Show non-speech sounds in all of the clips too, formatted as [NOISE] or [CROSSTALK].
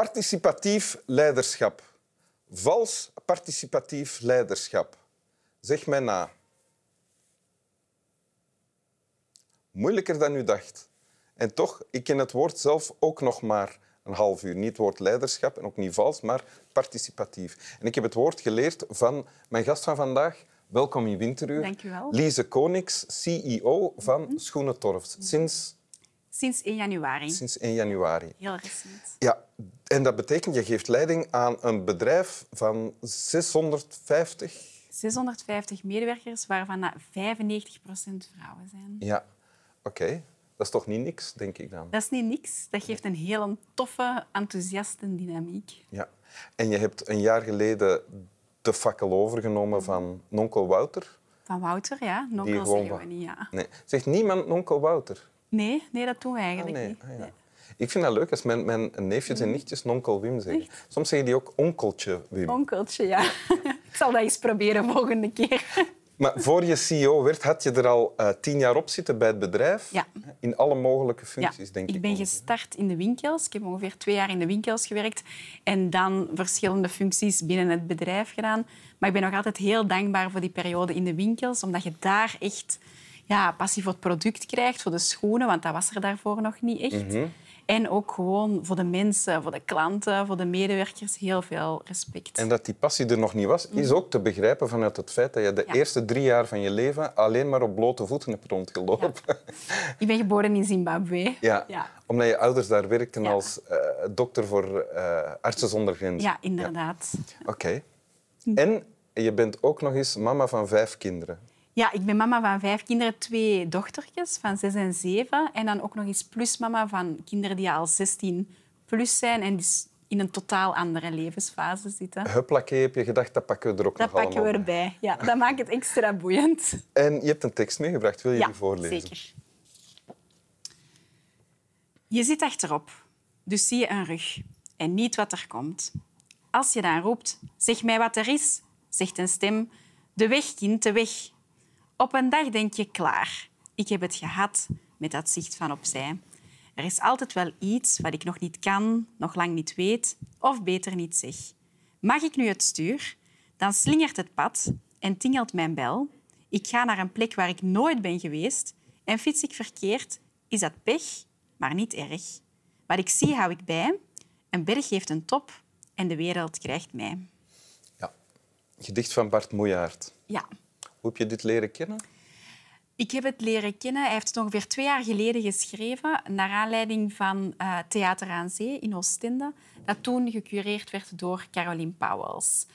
Participatief leiderschap. Vals participatief leiderschap. Zeg mij na. Moeilijker dan u dacht. En toch, ik ken het woord zelf ook nog maar een half uur. Niet het woord leiderschap en ook niet vals, maar participatief. En ik heb het woord geleerd van mijn gast van vandaag. Welkom in Winteruur. Dank u wel. Lise Konings, CEO van Mhm. Schoenentorf. Sinds, Sinds 1 januari. sinds 1 januari. Heel recent. Ja, en dat betekent, je geeft leiding aan een bedrijf van 650... 650 medewerkers, waarvan 95% vrouwen zijn. Ja, oké. Dat is toch niet niks, denk ik dan. Dat is niet niks. Dat geeft een heel toffe, enthousiaste dynamiek. Ja. En je hebt een jaar geleden de fakkel overgenomen van nonkel Wouter. Van Wouter, ja. Nonkel zeggen we niet, ja. Nee. Zegt niemand nonkel Wouter? Nee, nee, dat doen we Ah, eigenlijk nee. niet. Ah, ja. Nee. Ik vind dat leuk als mijn, mijn neefjes en nichtjes nonkel Wim zeggen. Soms zeggen die ook onkeltje Wim. Onkeltje, ja. [LAUGHS] Ik zal dat eens proberen volgende keer. [LAUGHS] Maar voor je CEO werd, had je er al eh, tien jaar op zitten bij het bedrijf. Ja. In alle mogelijke Ja, functies, denk ik. ik ben gestart in de winkels. Ik heb ongeveer twee jaar in de winkels gewerkt en dan verschillende functies binnen het bedrijf gedaan. Maar ik ben nog altijd heel dankbaar voor die periode in de winkels, omdat je daar echt ja, passie voor het product krijgt, voor de schoenen, want dat was er daarvoor nog niet echt. Mhm. En ook gewoon voor de mensen, voor de klanten, voor de medewerkers, heel veel respect. En dat die passie er nog niet was, is ook te begrijpen vanuit het feit dat je de Ja. eerste drie jaar van je leven alleen maar op blote voeten hebt rondgelopen. Ik ben geboren in Zimbabwe. [LAUGHS] Ja. Ja. Omdat je ouders daar werkten Ja. als eh, dokter voor eh, artsen zonder grenzen. Ja, inderdaad. Oké. En je bent ook nog eens mama van vijf kinderen. Ja, ik ben mama van vijf kinderen, twee dochtertjes van zes en zeven. En dan ook nog eens plusmama van kinderen die al 16 plus zijn en dus in een totaal andere levensfase zitten. Huplaké heb je gedacht, dat pakken we er ook Dat nog pakken we erbij. Ja, dat maakt het extra boeiend. En je hebt een tekst meegebracht. Wil je Ja, die voorlezen? zeker. Je zit achterop, dus zie je een rug en niet wat er komt. Als je dan roept, zeg mij wat er is, zegt een stem, de weg, kind, de weg. Op een dag denk je, klaar, ik heb het gehad met dat zicht van opzij. Er is altijd wel iets wat ik nog niet kan, nog lang niet weet of beter niet zeg. Mag ik nu het stuur? Dan slingert het pad en tingelt mijn bel. Ik ga naar een plek waar ik nooit ben geweest en fiets ik verkeerd, is dat pech, maar niet erg. Wat ik zie, hou ik bij. Een berg heeft een top en de wereld krijgt mij. Ja. Gedicht van Bart Moejaert. Ja, Hoe heb je dit leren kennen? Ik heb het leren kennen. Hij heeft het ongeveer twee jaar geleden geschreven, naar aanleiding van eh, Theater aan Zee in Oostende, dat toen gecureerd werd door Caroline Pauwels.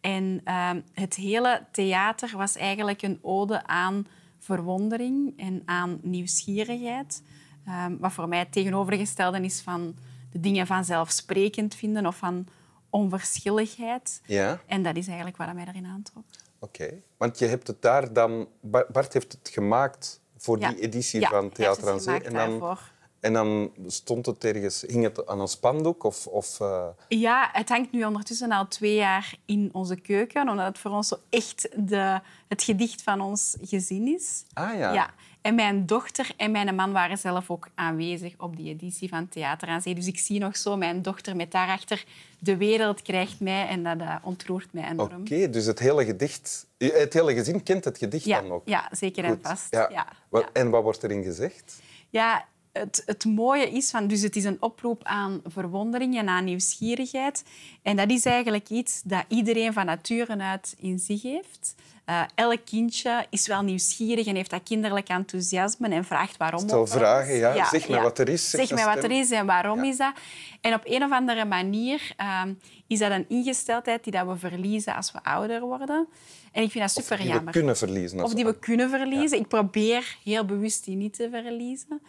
En ehm, het hele theater was eigenlijk een ode aan verwondering en aan nieuwsgierigheid. Ehm, wat voor mij het tegenovergestelde is van de dingen vanzelfsprekend vinden of van onverschilligheid. Ja. En dat is eigenlijk wat mij erin aantrok. Oké. Want je hebt het daar dan... Ba- Bart heeft het gemaakt voor Ja. die editie Ja, van Theater aan Zee. En dan, daarvoor. en dan stond het ergens... Hing het aan een spandoek? Of, of, eh, Ja, het hangt nu ondertussen al twee jaar in onze keuken, omdat het voor ons zo echt de, het gedicht van ons gezin is. Ah ja. En mijn dochter en mijn man waren zelf ook aanwezig op die editie van Theater aan Zee. Dus ik zie nog zo mijn dochter met daarachter de wereld krijgt mij en dat eh, ontroert mij enorm. Oké, dus het hele gedicht... Het hele gezin kent het gedicht Ja, dan ook? ja, zeker en vast. Ja. Ja, Wat- ja. En wat wordt erin gezegd? Ja, het, het mooie is van, dus het is een oproep aan verwondering en aan nieuwsgierigheid. En dat is eigenlijk iets dat iedereen van nature uit in zich heeft. Eh, elk kindje is wel nieuwsgierig en heeft dat kinderlijk enthousiasme en vraagt waarom. Stel vragen, ja. Zeg mij wat er is, Zeg een mij wat er is en waarom is dat. En op een of andere manier ehm, is dat een ingesteldheid die dat we verliezen als we ouder worden. En ik vind dat super Die we jammer. kunnen verliezen. Of die we kunnen verliezen. Ik probeer heel bewust die niet te verliezen.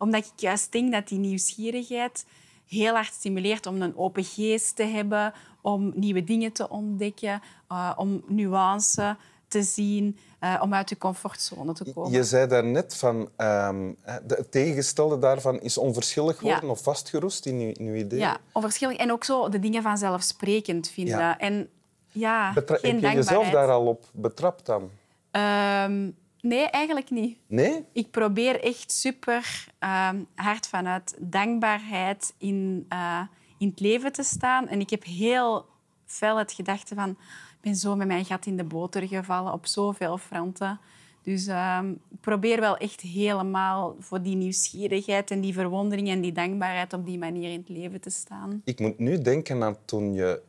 Omdat ik juist denk dat die nieuwsgierigheid heel hard stimuleert om een open geest te hebben, om nieuwe dingen te ontdekken, eh, om nuance te zien, eh, om uit je comfortzone te komen. Je zei daarnet van ehm, het tegengestelde daarvan is onverschillig worden Ja. of vastgeroest in uw, in uw idee. Ja, onverschillig. En ook zo de dingen vanzelfsprekend vinden. Ja. En ja, Betra- geen heb je jezelf daar al op betrapt dan? Ehm, nee, eigenlijk niet. Nee? Ik probeer echt super ehm, hard vanuit dankbaarheid in, eh, in het leven te staan. En ik heb heel fel het gedachte van... Ik ben zo met mijn gat in de boter gevallen op zoveel fronten. Dus ehm, ik probeer wel echt helemaal voor die nieuwsgierigheid en die verwondering en die dankbaarheid op die manier in het leven te staan. Ik moet nu denken aan toen je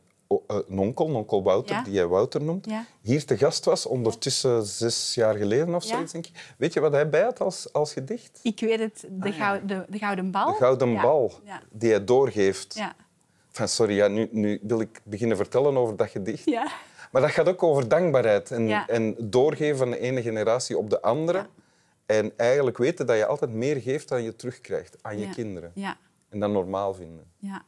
een onkel, onkel Wouter, Ja. die jij Wouter noemt, Ja. hier te gast was, ondertussen zes jaar geleden of Ja. zoiets, denk ik. Weet je wat hij bij had als, als gedicht? Ik weet het, de, gou- de, de gouden bal. De gouden Ja. bal, Ja. die hij doorgeeft. Ja. Enfin, sorry, ja, nu, nu wil ik beginnen vertellen over dat gedicht. Ja. Maar dat gaat ook over dankbaarheid en, Ja. en doorgeven van de ene generatie op de andere. Ja. En eigenlijk weten dat je altijd meer geeft dan je terugkrijgt aan je Ja. kinderen. Ja. En dat normaal vinden. Ja.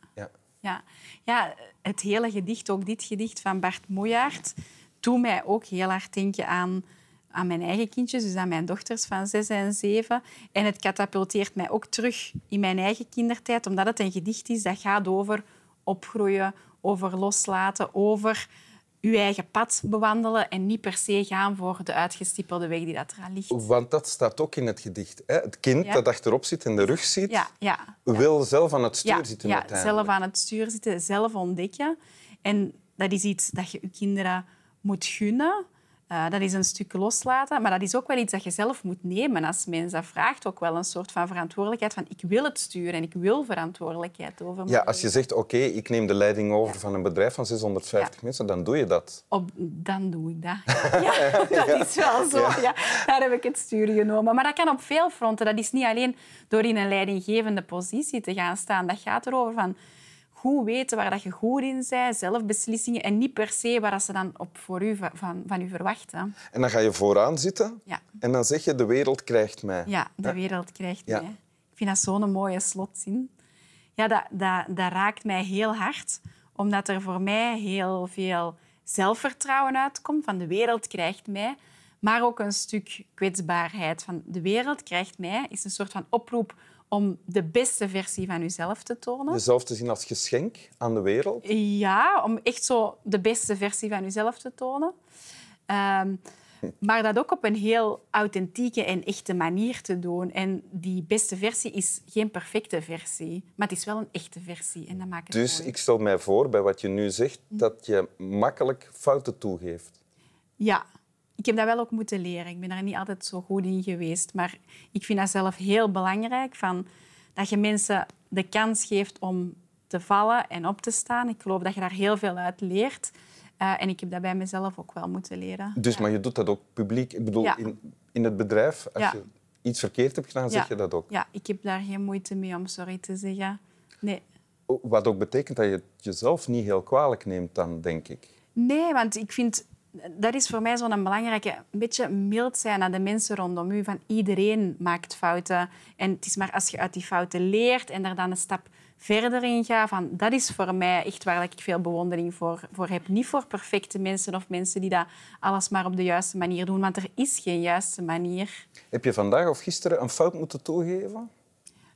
Ja. Ja. het hele gedicht, ook dit gedicht van Bart Moejaert, doet mij ook heel hard denken aan, aan mijn eigen kindjes, dus aan mijn dochters van zes en zeven. En het katapulteert mij ook terug in mijn eigen kindertijd, omdat het een gedicht is dat gaat over opgroeien, over loslaten, over uw eigen pad bewandelen en niet per se gaan voor de uitgestippelde weg die dat eraan ligt. Want dat staat ook in het gedicht. Hè? Het kind Ja. dat achterop zit en de rug ziet, Ja, ja. wil zelf aan het stuur zitten ja, zelf aan het stuur zitten, zelf ontdekken. En dat is iets dat je je kinderen moet gunnen. Eh, dat is een stuk loslaten, maar dat is ook wel iets dat je zelf moet nemen als mens. Dat vraagt ook wel een soort van verantwoordelijkheid van ik wil het sturen en ik wil verantwoordelijkheid over Ja, als je zegt, oké, ik neem de leiding over van een bedrijf van 650 mensen, dan doe je dat. Op, dan doe ik dat. [LAUGHS] Ja, dat is wel zo. Ja. Daar heb ik het stuur genomen. Maar dat kan op veel fronten. Dat is niet alleen door in een leidinggevende positie te gaan staan. Dat gaat erover van goed weten waar dat je goed in bent, zelfbeslissingen en niet per se waar dat ze dan op voor u, van, van u verwachten. En dan ga je vooraan zitten Ja. en dan zeg je, de wereld krijgt mij. Ja, de wereld krijgt Ja. mij. Ik vind dat zo'n mooie slotzin. Ja, dat, dat, dat raakt mij heel hard, omdat er voor mij heel veel zelfvertrouwen uitkomt. Van de wereld krijgt mij. Maar ook een stuk kwetsbaarheid. Van de wereld krijgt mij is een soort van oproep om de beste versie van jezelf te tonen. Jezelf te zien als geschenk aan de wereld. Ja, om echt zo de beste versie van jezelf te tonen. Ehm, maar dat ook op een heel authentieke en echte manier te doen. En die beste versie is geen perfecte versie, maar het is wel een echte versie. En dat maakt het Dus mooi. ik stel mij voor, bij wat je nu zegt, dat je makkelijk fouten toegeeft. Ja, ik heb dat wel ook moeten leren. Ik ben daar niet altijd zo goed in geweest. Maar ik vind dat zelf heel belangrijk, van, dat je mensen de kans geeft om te vallen en op te staan. Ik geloof dat je daar heel veel uit leert. Eh, en ik heb dat bij mezelf ook wel moeten leren. Dus, maar je doet dat ook publiek. Ik bedoel, Ja. in, in het bedrijf, als Ja. je iets verkeerd hebt gedaan, zeg je dat ook. Ja, ik heb daar geen moeite mee om sorry te zeggen. Nee. Wat ook betekent dat je het jezelf niet heel kwalijk neemt dan, denk ik. Nee, want ik vind... Dat is voor mij zo'n belangrijke... Een beetje mild zijn naar de mensen rondom u. Van iedereen maakt fouten. En het is maar als je uit die fouten leert en er dan een stap verder in gaat... Van, dat is voor mij echt waar ik veel bewondering voor, voor heb. Niet voor perfecte mensen of mensen die dat alles maar op de juiste manier doen. Want er is geen juiste manier. Heb je vandaag of gisteren een fout moeten toegeven?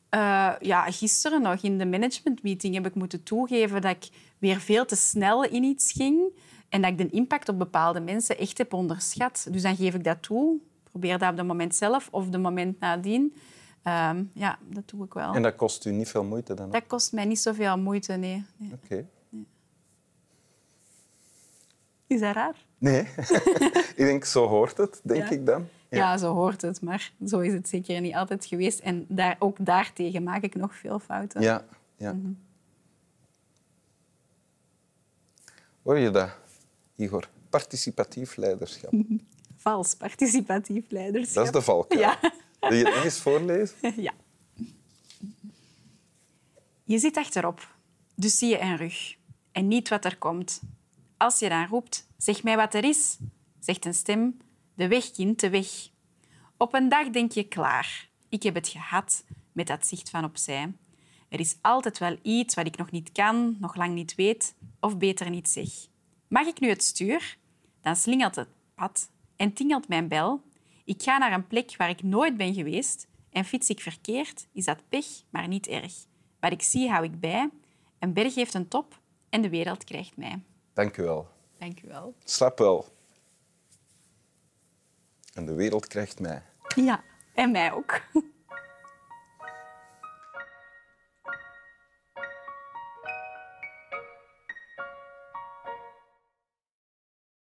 Eh, ja, gisteren nog in de managementmeeting heb ik moeten toegeven dat ik weer veel te snel in iets ging en dat ik de impact op bepaalde mensen echt heb onderschat. Dus dan geef ik dat toe. Probeer dat op het moment zelf of de moment nadien. Ehm, ja, dat doe ik wel. En dat kost u niet veel moeite dan? Dat kost mij niet zoveel moeite, nee. nee. Oké. Is dat raar? Nee. [LAUGHS] ik denk, zo hoort het, denk Ja. ik dan. Ja. zo hoort het, maar zo is het zeker niet altijd geweest. En daar, ook daartegen maak ik nog veel fouten. Ja, ja. Mhm. Hoor je dat, Igor? Participatief leiderschap. [LAUGHS] Vals participatief leiderschap. Dat is de valkuil. Ja. Wil je het nog eens voorlezen? [LAUGHS] Ja. Je zit achterop, dus zie je een rug en niet wat er komt. Als je dan roept, zeg mij wat er is, zegt een stem, de weg, kind, de weg. Op een dag denk je, klaar, ik heb het gehad met dat zicht van opzij. Er is altijd wel iets wat ik nog niet kan, nog lang niet weet of beter niet zeg. Mag ik nu het stuur? Dan slingert het pad en tingelt mijn bel. Ik ga naar een plek waar ik nooit ben geweest en fiets ik verkeerd, is dat pech, maar niet erg. Wat ik zie, hou ik bij. Een berg heeft een top en de wereld krijgt mij. Dank u wel. Dank u wel. Slap wel. En de wereld krijgt mij. Ja, en mij ook. [LAUGHS]